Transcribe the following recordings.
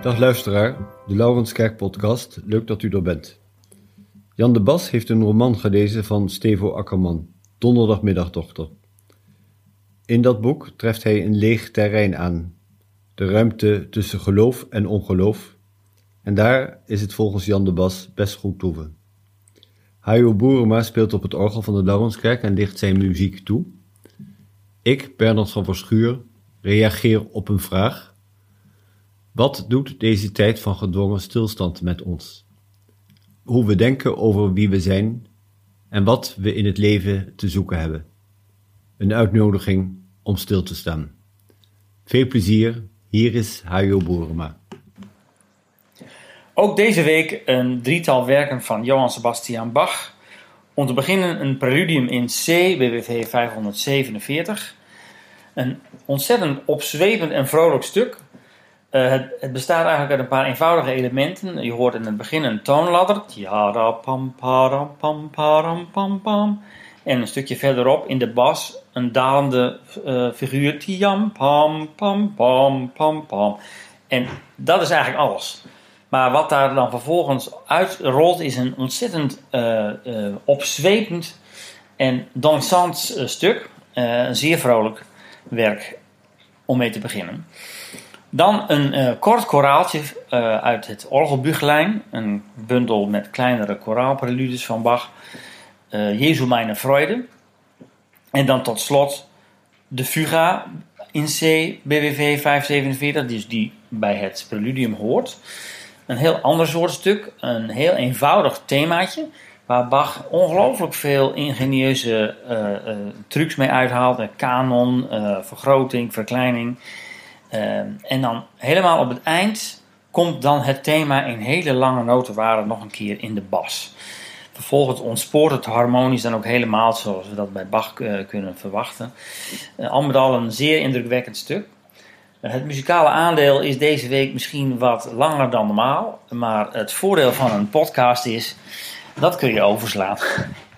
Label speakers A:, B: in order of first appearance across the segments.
A: Dag luisteraar, de Laurenskerk podcast. Leuk dat u er bent. Jan de Bas heeft een roman gelezen van Stevo Akkerman, Donderdagmiddagdochter. In dat boek treft hij een leeg terrein aan, de ruimte tussen geloof en ongeloof, en daar is het volgens Jan de Bas best goed toeven. Hajo Boerema speelt op het orgel van de Laurenskerk en licht zijn muziek toe. Ik, Bernard van Verschuur, reageer op een vraag wat doet deze tijd van gedwongen stilstand met ons? Hoe we denken over wie we zijn en wat we in het leven te zoeken hebben. Een uitnodiging om stil te staan. Veel plezier, hier is Hajo Boerema.
B: Ook deze week een drietal werken van Johann Sebastian Bach. Om te beginnen een preludium in C, BWV 547. Een ontzettend opzwepend en vrolijk stuk uh, het, bestaat eigenlijk uit een paar eenvoudige elementen. Je hoort in het begin een toonladder. pam, pam, pam, pam. En een stukje verderop in de bas een dalende uh, figuur. Pam, pam, pam, pam, pam. En dat is eigenlijk alles. Maar wat daar dan vervolgens uitrolt is een ontzettend uh, opzwepend en dansant stuk. een zeer vrolijk werk om mee te beginnen. Dan een uh, kort koraaltje uh, uit het Orgelbüchlein, een bundel met kleinere koraalpreludes van Bach. Uh, Jesu meine Freude. En dan tot slot de Fuga in C, BWV 547, dus die bij het preludium hoort. Een heel ander soort stuk, een heel eenvoudig themaatje, waar Bach ongelooflijk veel ingenieuze trucs mee uithaalt. Kanon, vergroting, verkleining. Ehm, en dan helemaal op het eind komt dan het thema in hele lange notenwaarden nog een keer in de bas. Vervolgens ontspoort het harmonisch dan ook helemaal zoals we dat bij Bach uh, kunnen verwachten. Uh, al met al een zeer indrukwekkend stuk. Het muzikale aandeel is deze week misschien wat langer dan normaal. Maar het voordeel van een podcast is, dat kun je overslaan.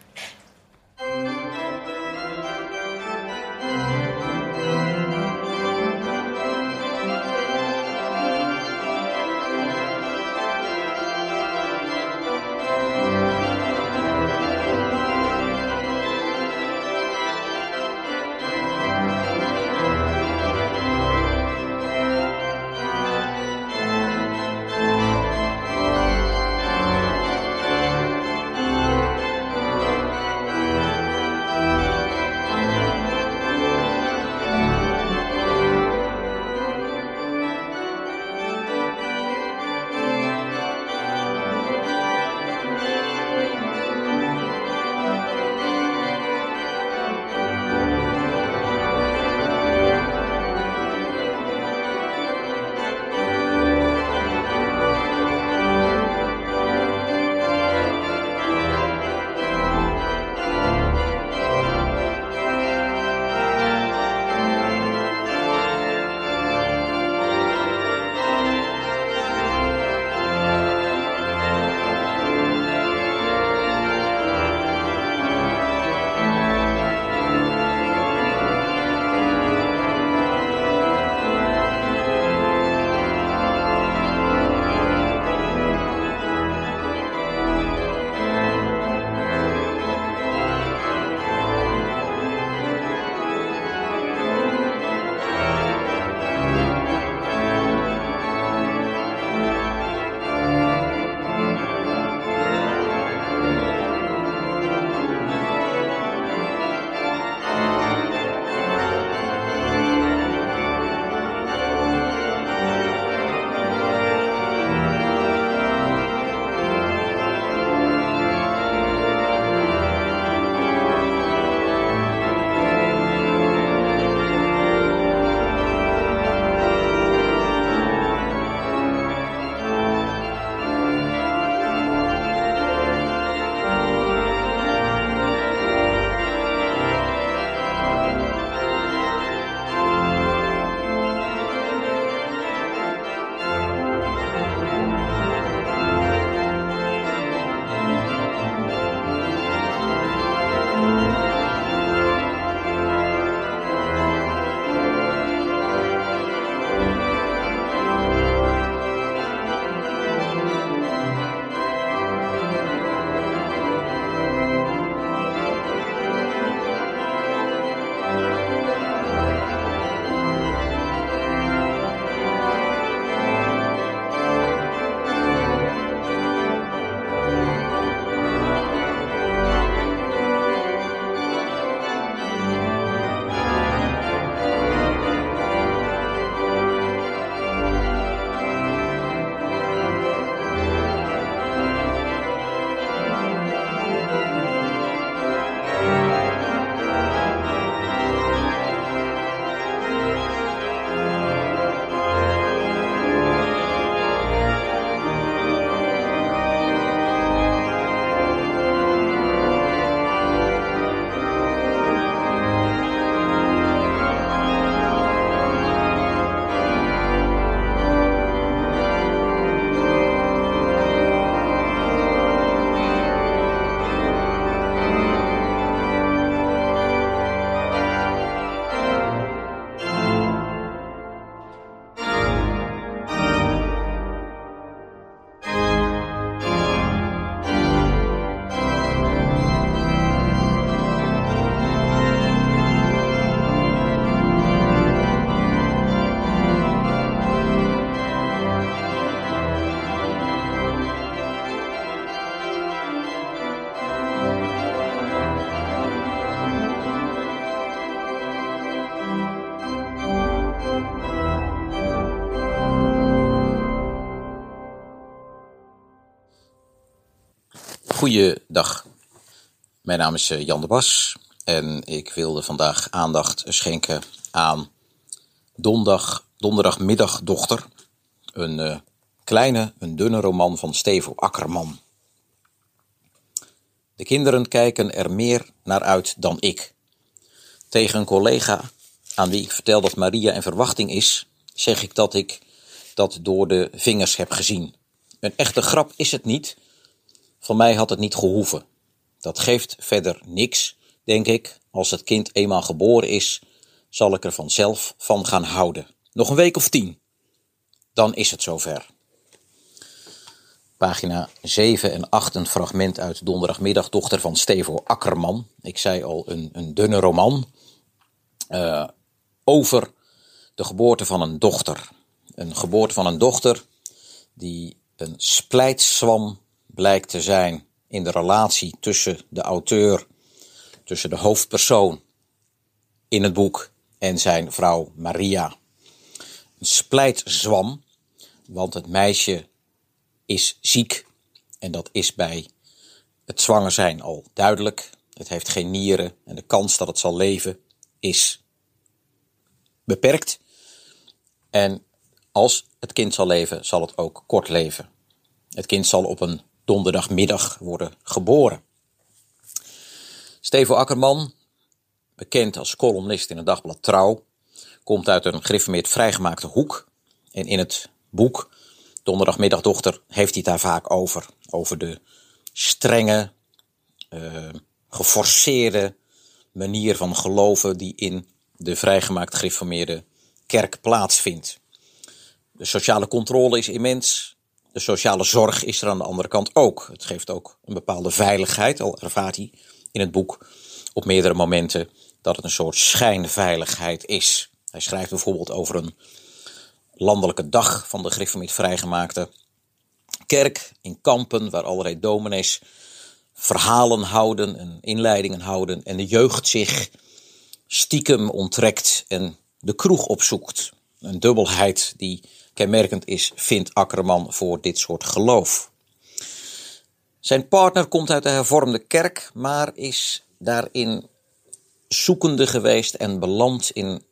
C: Goeiedag, mijn naam is eh, Jan de Bas en ik wilde vandaag aandacht schenken aan Donderdag, Donderdagmiddagdochter, een uh, kleine, een dunne roman van Stevo Akkerman. De kinderen kijken er meer naar uit dan ik. Tegen een collega aan wie ik vertel dat Maria in verwachting is, zeg ik dat ik dat door de vingers heb gezien. Een echte grap is het niet. Van mij had het niet gehoeven. Dat geeft verder niks, denk ik. Als het kind eenmaal geboren is, zal ik er vanzelf van gaan houden. Nog een week of tien. Dan is het zover. Pagina 7 en 8, een fragment uit Donderdagmiddag, dochter van Stevo Akkerman. Ik zei al, een, een dunne roman. Uh, over de geboorte van een dochter. Een geboorte van een dochter die een splijtswam blijkt te zijn in de relatie tussen de auteur, tussen de hoofdpersoon in het boek en zijn vrouw Maria. Een splijtzwam, want het meisje is ziek en dat is bij het zwanger zijn al duidelijk. Het heeft geen nieren en de kans dat het zal leven is beperkt. En als het kind zal leven, zal het ook kort leven. Het kind zal op een donderdagmiddag worden geboren. Stevo Akkerman, bekend als columnist in het dagblad Trouw, komt uit een gereformeerd vrijgemaakte hoek. En in het boek Donderdagmiddagdochter heeft hij daar vaak over. Over de strenge, uh, geforceerde manier van geloven die in de vrijgemaakt gereformeerde kerk plaatsvindt. De sociale controle is immens. De sociale zorg is er aan de andere kant ook. Het geeft ook een bepaalde veiligheid, al ervaart hij in het boek op meerdere momenten dat het een soort schijnveiligheid is. Hij schrijft bijvoorbeeld over een landelijke dag van de gereformeerd vrijgemaakte kerk in Kampen, waar allerlei dominees verhalen houden en inleidingen houden en de jeugd zich stiekem onttrekt en de kroeg opzoekt. Een dubbelheid die kenmerkend is, vindt Akkerman voor dit soort geloof. Zijn partner komt uit de hervormde kerk, maar is daarin zoekende geweest en beland in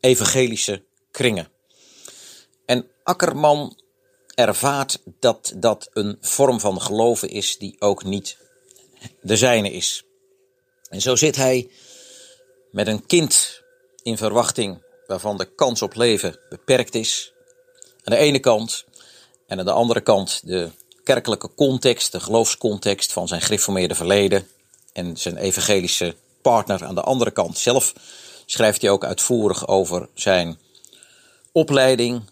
C: evangelische kringen. En Akkerman ervaart dat dat een vorm van geloven is die ook niet de zijne is. En zo zit hij met een kind in verwachting waarvan de kans op leven beperkt is. Aan de ene kant. En aan de andere kant de kerkelijke context, de geloofscontext van zijn gereformeerde verleden. En zijn evangelische partner aan de andere kant. Zelf schrijft hij ook uitvoerig over zijn opleiding.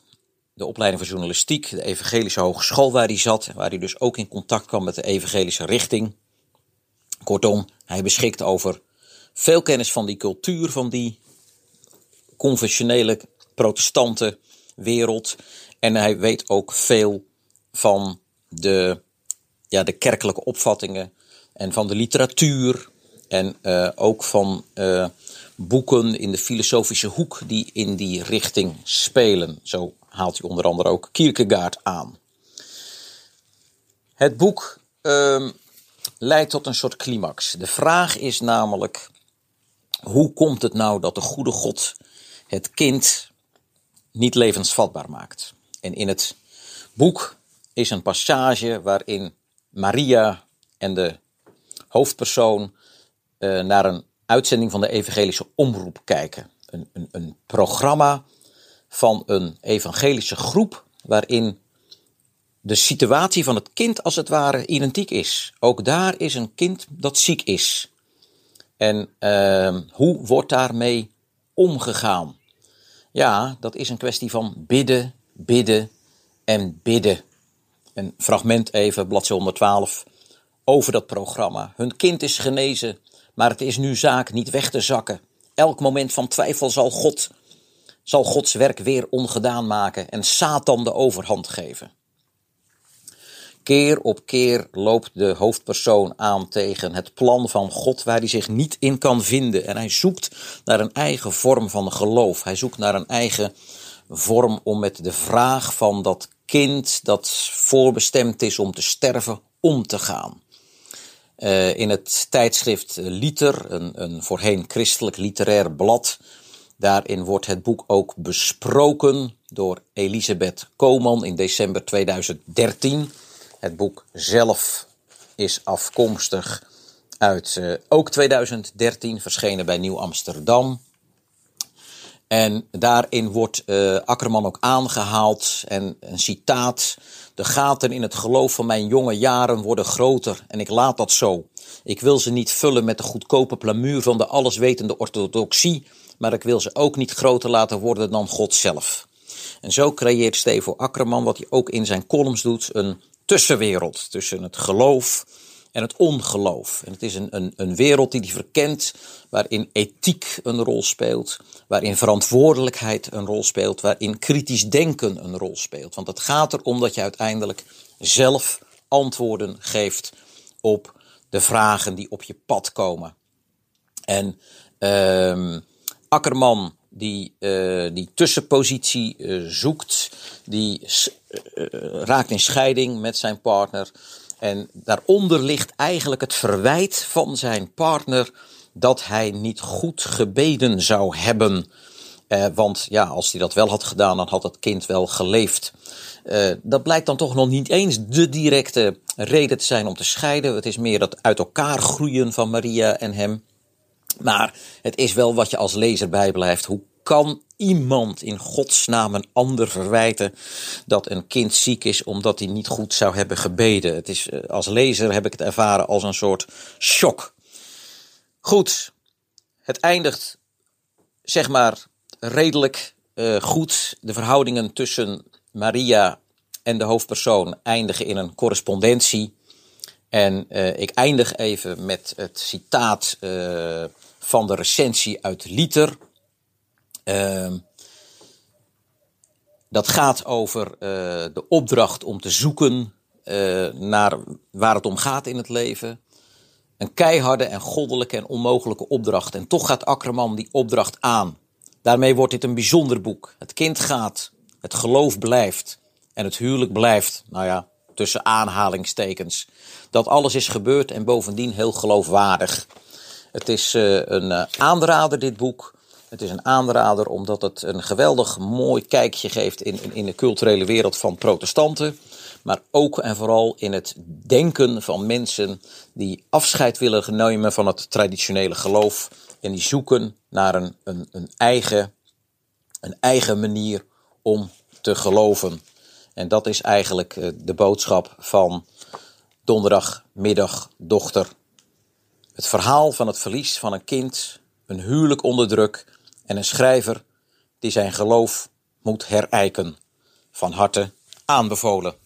C: De opleiding van journalistiek, de evangelische hogeschool waar hij zat. Waar hij dus ook in contact kwam met de evangelische richting. Kortom, hij beschikt over veel kennis van die cultuur, van die conventionele protestante wereld. En hij weet ook veel van de, ja, de kerkelijke opvattingen en van de literatuur. En uh, ook van uh, boeken in de filosofische hoek die in die richting spelen. Zo haalt hij onder andere ook Kierkegaard aan. Het boek uh, leidt tot een soort climax. De vraag is namelijk: hoe komt het nou dat de goede God het kind niet levensvatbaar maakt? En in het boek is een passage waarin Maria en de hoofdpersoon uh, naar een uitzending van de evangelische omroep kijken. Een, een, een programma van een evangelische groep waarin de situatie van het kind als het ware identiek is. Ook daar is een kind dat ziek is. En uh, hoe wordt daarmee omgegaan? Ja, dat is een kwestie van bidden, bidden en bidden. Een fragment even, bladzijde 112, over dat programma. Hun kind is genezen, maar het is nu zaak niet weg te zakken. Elk moment van twijfel zal God, zal Gods werk weer ongedaan maken en Satan de overhand geven. Keer op keer loopt de hoofdpersoon aan tegen het plan van God waar hij zich niet in kan vinden. En hij zoekt naar een eigen vorm van geloof. Hij zoekt naar een eigen vorm om met de vraag van dat kind dat voorbestemd is om te sterven om te gaan. uh, in het tijdschrift Liter, een, een voorheen christelijk literair blad. Daarin wordt het boek ook besproken door Elisabeth Koman in december 2013. Het boek zelf is afkomstig uit uh, ook 2013, verschenen bij Nieuw Amsterdam. En daarin wordt uh, Akkerman ook aangehaald en een citaat. De gaten in het geloof van mijn jonge jaren worden groter en ik laat dat zo. Ik wil ze niet vullen met de goedkope plamuur van de alleswetende orthodoxie, maar ik wil ze ook niet groter laten worden dan God zelf. En zo creëert Stevo Akkerman, wat hij ook in zijn columns doet, een tussenwereld tussen het geloof en het ongeloof. En het is een, een, een wereld die hij verkent, waarin ethiek een rol speelt, waarin verantwoordelijkheid een rol speelt, waarin kritisch denken een rol speelt. Want het gaat erom dat je uiteindelijk zelf antwoorden geeft op de vragen die op je pad komen. En uh, Akkerman die uh, die tussenpositie uh, zoekt, die raakt in scheiding met zijn partner. En daaronder ligt eigenlijk het verwijt van zijn partner dat hij niet goed gebeden zou hebben. Eh, want ja, als hij dat wel had gedaan, dan had het kind wel geleefd. Eh, dat blijkt dan toch nog niet eens de directe reden te zijn om te scheiden. Het is meer dat uit elkaar groeien van Maria en hem. Maar het is wel wat je als lezer bijblijft. Hoe kan iemand in godsnaam een ander verwijten dat een kind ziek is omdat hij niet goed zou hebben gebeden? Het is, eh, als lezer heb ik het ervaren als een soort shock. Goed, het eindigt zeg maar redelijk uh, goed. De verhoudingen tussen Maria en de hoofdpersoon eindigen in een correspondentie. En uh, ik eindig even met het citaat van de recensie uit Liter. Uh, dat gaat over uh, de opdracht om te zoeken uh, naar waar het om gaat in het leven. Een keiharde en goddelijke en onmogelijke opdracht. En toch gaat Akkerman die opdracht aan. Daarmee wordt dit een bijzonder boek. Het kind gaat, het geloof blijft en het huwelijk blijft. Nou ja, tussen aanhalingstekens. Dat alles is gebeurd en bovendien heel geloofwaardig. Het is uh, een aanrader, dit boek. Het is een aanrader omdat het een geweldig mooi kijkje geeft in, in, de culturele wereld van protestanten. Maar ook en vooral in het denken van mensen die afscheid willen nemen van het traditionele geloof. En die zoeken naar een, een, een, eigen, een eigen manier om te geloven. En dat is eigenlijk eh, de boodschap van donderdagmiddag dochter. Het verhaal van het verlies van een kind, een huwelijk onder druk en een schrijver die zijn geloof moet herijken. Van harte aanbevolen.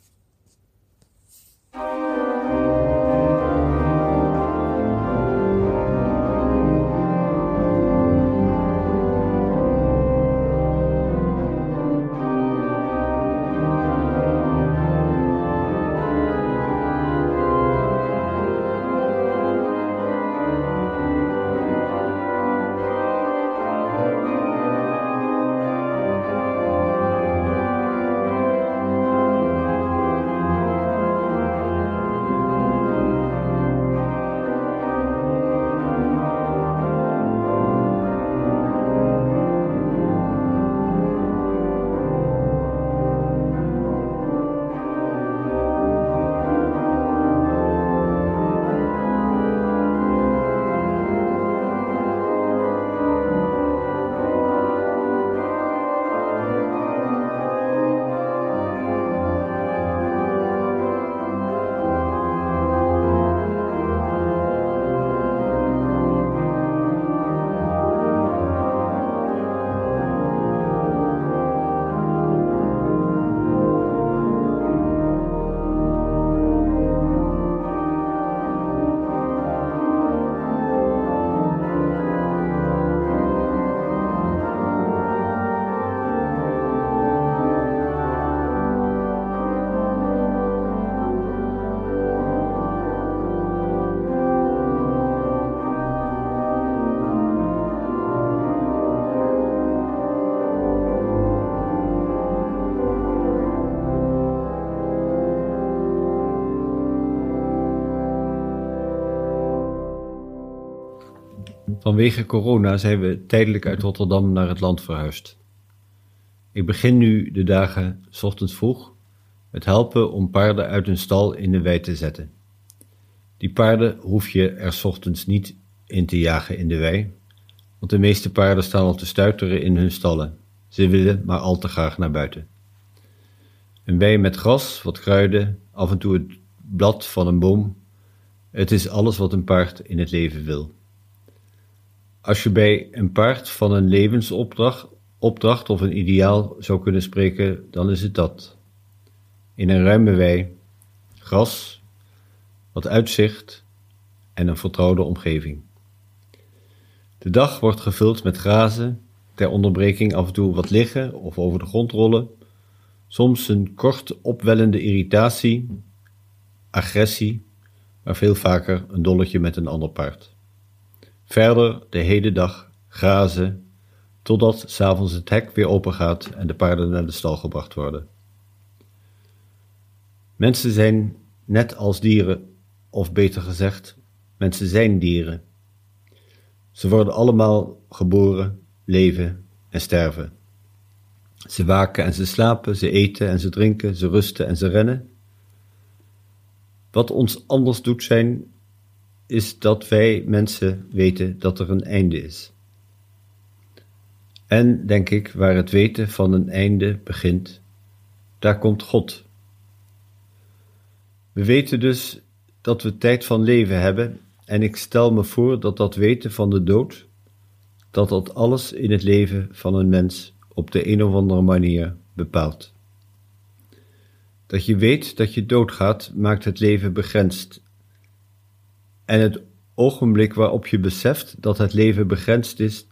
A: Vanwege corona zijn we tijdelijk uit Rotterdam naar het land verhuisd. Ik begin nu de dagen, s ochtends vroeg, met helpen om paarden uit hun stal in de wei te zetten. Die paarden hoef je er s ochtends niet in te jagen in de wei, want de meeste paarden staan al te stuiteren in hun stallen. Ze willen maar al te graag naar buiten. Een wei met gras, wat kruiden, af en toe het blad van een boom. Het is alles wat een paard in het leven wil. Als je bij een paard van een levensopdracht opdracht of een ideaal zou kunnen spreken, dan is het dat. In een ruime wei, gras, wat uitzicht en een vertrouwde omgeving. De dag wordt gevuld met grazen, ter onderbreking af en toe wat liggen of over de grond rollen, soms een kort opwellende irritatie, agressie, maar veel vaker een dolletje met een ander paard. Verder de hele dag grazen, totdat s'avonds het hek weer open gaat en de paarden naar de stal gebracht worden. Mensen zijn net als dieren, of beter gezegd, mensen zijn dieren. Ze worden allemaal geboren, leven en sterven. Ze waken en ze slapen, ze eten en ze drinken, ze rusten en ze rennen. Wat ons anders doet zijn, is dat wij mensen weten dat er een einde is. En, denk ik, waar het weten van een einde begint, daar komt God. We weten dus dat we tijd van leven hebben en ik stel me voor dat dat weten van de dood, dat dat alles in het leven van een mens op de een of andere manier bepaalt. Dat je weet dat je doodgaat, maakt het leven begrensd. En het ogenblik waarop je beseft dat het leven begrensd is,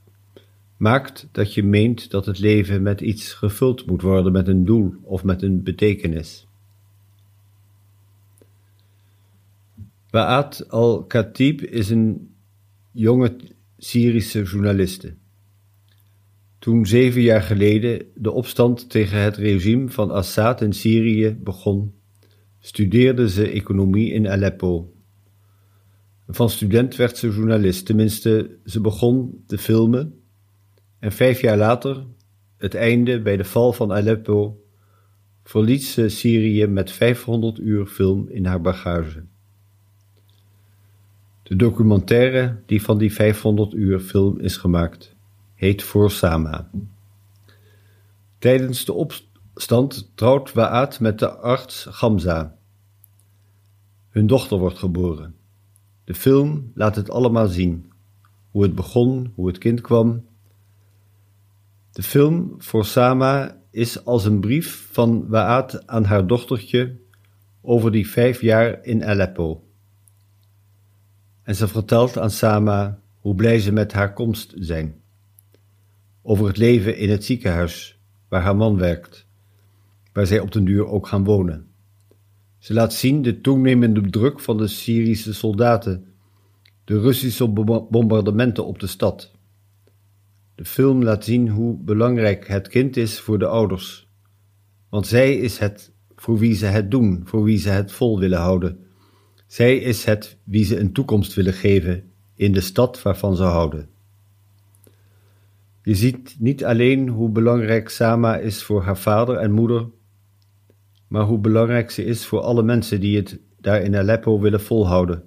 A: maakt dat je meent dat het leven met iets gevuld moet worden, met een doel of met een betekenis. Ba'at al-Khatib is een jonge Syrische journaliste. Toen zeven jaar geleden de opstand tegen het regime van Assad in Syrië begon, studeerde ze economie in Aleppo. Van student werd ze journalist, tenminste, ze begon te filmen en vijf jaar later, het einde bij de val van Aleppo, verliet ze Syrië met 500 uur film in haar bagage. De documentaire die van die 500 uur film is gemaakt, heet Voor Sama. Tijdens de opstand trouwt Wa'at met de arts Gamza. Hun dochter wordt geboren. De film laat het allemaal zien. Hoe het begon, hoe het kind kwam, de film voor Sama is als een brief van Wa'at aan haar dochtertje over die vijf jaar in Aleppo. En ze vertelt aan Sama hoe blij ze met haar komst zijn. Over het leven in het ziekenhuis waar haar man werkt, waar zij op den duur ook gaan wonen. Ze laat zien de toenemende druk van de Syrische soldaten, de Russische bombardementen op de stad. De film laat zien hoe belangrijk het kind is voor de ouders. Want zij is het voor wie ze het doen, voor wie ze het vol willen houden. Zij is het wie ze een toekomst willen geven in de stad waarvan ze houden. Je ziet niet alleen hoe belangrijk Sama is voor haar vader en moeder, maar hoe belangrijk ze is voor alle mensen die het daar in Aleppo willen volhouden,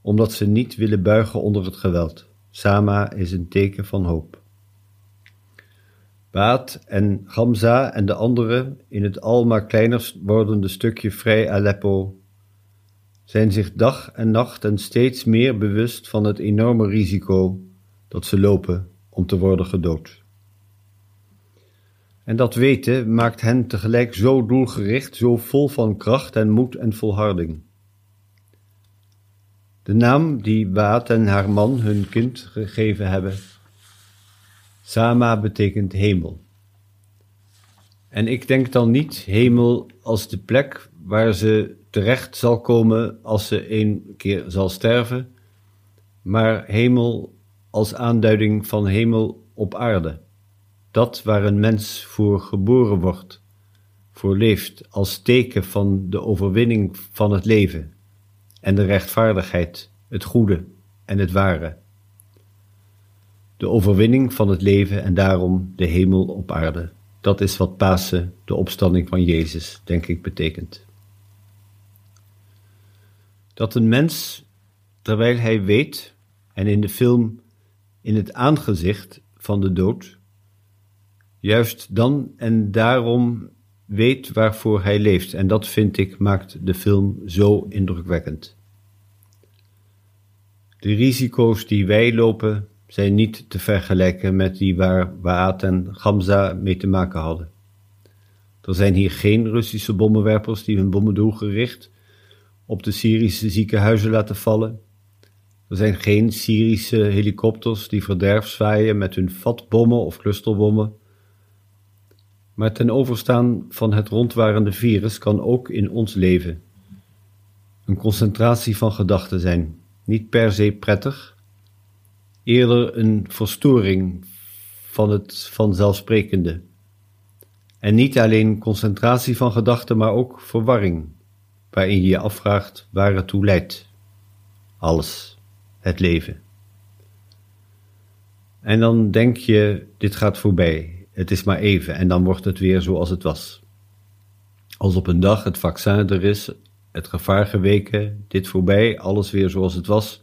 A: omdat ze niet willen buigen onder het geweld. Sama is een teken van hoop. Baat en Gamza en de anderen in het al maar kleiner wordende stukje vrij Aleppo zijn zich dag en nacht en steeds meer bewust van het enorme risico dat ze lopen om te worden gedood. En dat weten maakt hen tegelijk zo doelgericht, zo vol van kracht en moed en volharding. De naam die Baat en haar man hun kind gegeven hebben. Sama betekent hemel. En ik denk dan niet hemel als de plek waar ze terecht zal komen als ze een keer zal sterven, maar hemel als aanduiding van hemel op aarde. Dat waar een mens voor geboren wordt, voor leeft, als teken van de overwinning van het leven en de rechtvaardigheid, het goede en het ware. de overwinning van het leven en daarom de hemel op aarde. Dat is wat Pasen, de opstanding van Jezus, denk ik, betekent. Dat een mens, terwijl hij weet, en in de film in het aangezicht van de dood, juist dan en daarom weet waarvoor hij leeft. En dat vind ik maakt de film zo indrukwekkend. De risico's die wij lopen zijn niet te vergelijken met die waar Waat en Gamza mee te maken hadden. Er zijn hier geen Russische bommenwerpers die hun bommen doelgericht op de Syrische ziekenhuizen laten vallen. Er zijn geen Syrische helikopters die verderf zwaaien met hun vatbommen of clusterbommen. Maar ten overstaan van het rondwarende virus kan ook in ons leven een concentratie van gedachten zijn. Niet per se prettig, eerder een verstoring van het vanzelfsprekende. En niet alleen concentratie van gedachten, maar ook verwarring, waarin je je afvraagt waar het toe leidt. Alles, het leven. En dan denk je, dit gaat voorbij, het is maar even, en dan wordt het weer zoals het was. Als op een dag het vaccin er is, het gevaar geweken, dit voorbij, alles weer zoals het was,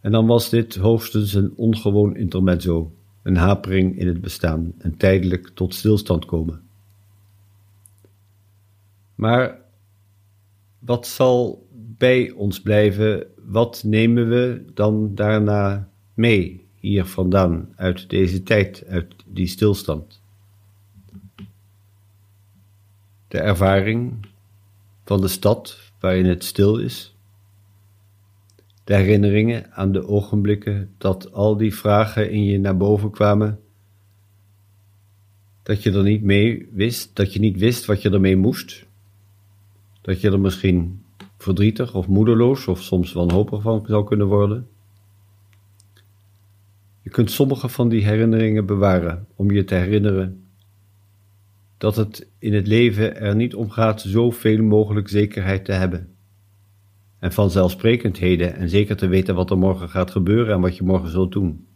A: en dan was dit hoogstens een ongewoon intermezzo, een hapering in het bestaan, een tijdelijk tot stilstand komen. Maar wat zal bij ons blijven? Wat nemen we dan daarna mee hier vandaan, uit deze tijd, uit die stilstand? De ervaring van de stad waarin het stil is de herinneringen aan de ogenblikken dat al die vragen in je naar boven kwamen, dat je er niet mee wist, dat je niet wist wat je ermee moest, dat je er misschien verdrietig of moedeloos of soms wanhopig van zou kunnen worden. Je kunt sommige van die herinneringen bewaren om je te herinneren dat het in het leven er niet om gaat zoveel mogelijk zekerheid te hebben en vanzelfsprekendheden en zeker te weten wat er morgen gaat gebeuren en wat je morgen zult doen.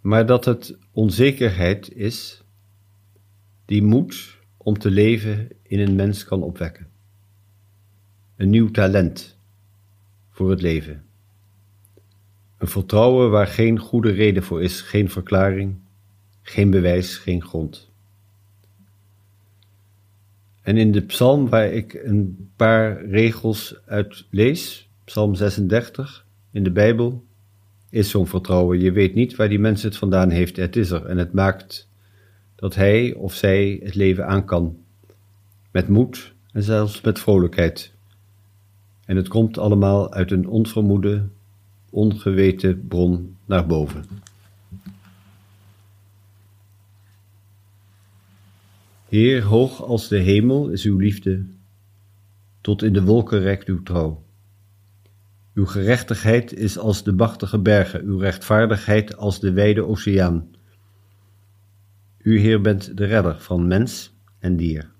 A: Maar dat het onzekerheid is die moed om te leven in een mens kan opwekken. Een nieuw talent voor het leven. Een vertrouwen waar geen goede reden voor is, geen verklaring, geen bewijs, geen grond. En in de psalm waar ik een paar regels uit lees, psalm 36 in de Bijbel, is zo'n vertrouwen. Je weet niet waar die mens het vandaan heeft, het is er. En het maakt dat hij of zij het leven aan kan. Met moed en zelfs met vrolijkheid. En het komt allemaal uit een onvermoede, ongeweten bron naar boven. Heer, hoog als de hemel is uw liefde, tot in de wolken reikt uw trouw. Uw gerechtigheid is als de machtige bergen, uw rechtvaardigheid als de wijde oceaan. U, Heer, bent de redder van mens en dier.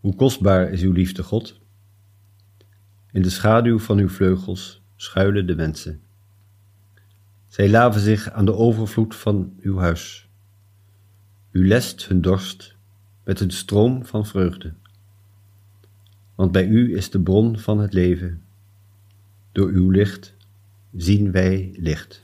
A: Hoe kostbaar is uw liefde, God? In de schaduw van uw vleugels schuilen de mensen. Zij laven zich aan de overvloed van uw huis. U lest hun dorst met een stroom van vreugde. Want bij u is de bron van het leven. Door uw licht zien wij licht.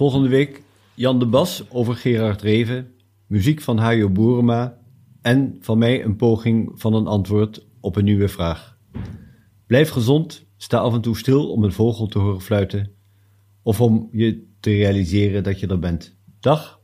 A: Volgende week Jan de Bas over Gerard Reven, muziek van Hajo Boerema en van mij een poging van een antwoord op een nieuwe vraag. Blijf gezond, sta af en toe stil om een vogel te horen fluiten of om je te realiseren dat je er bent. Dag!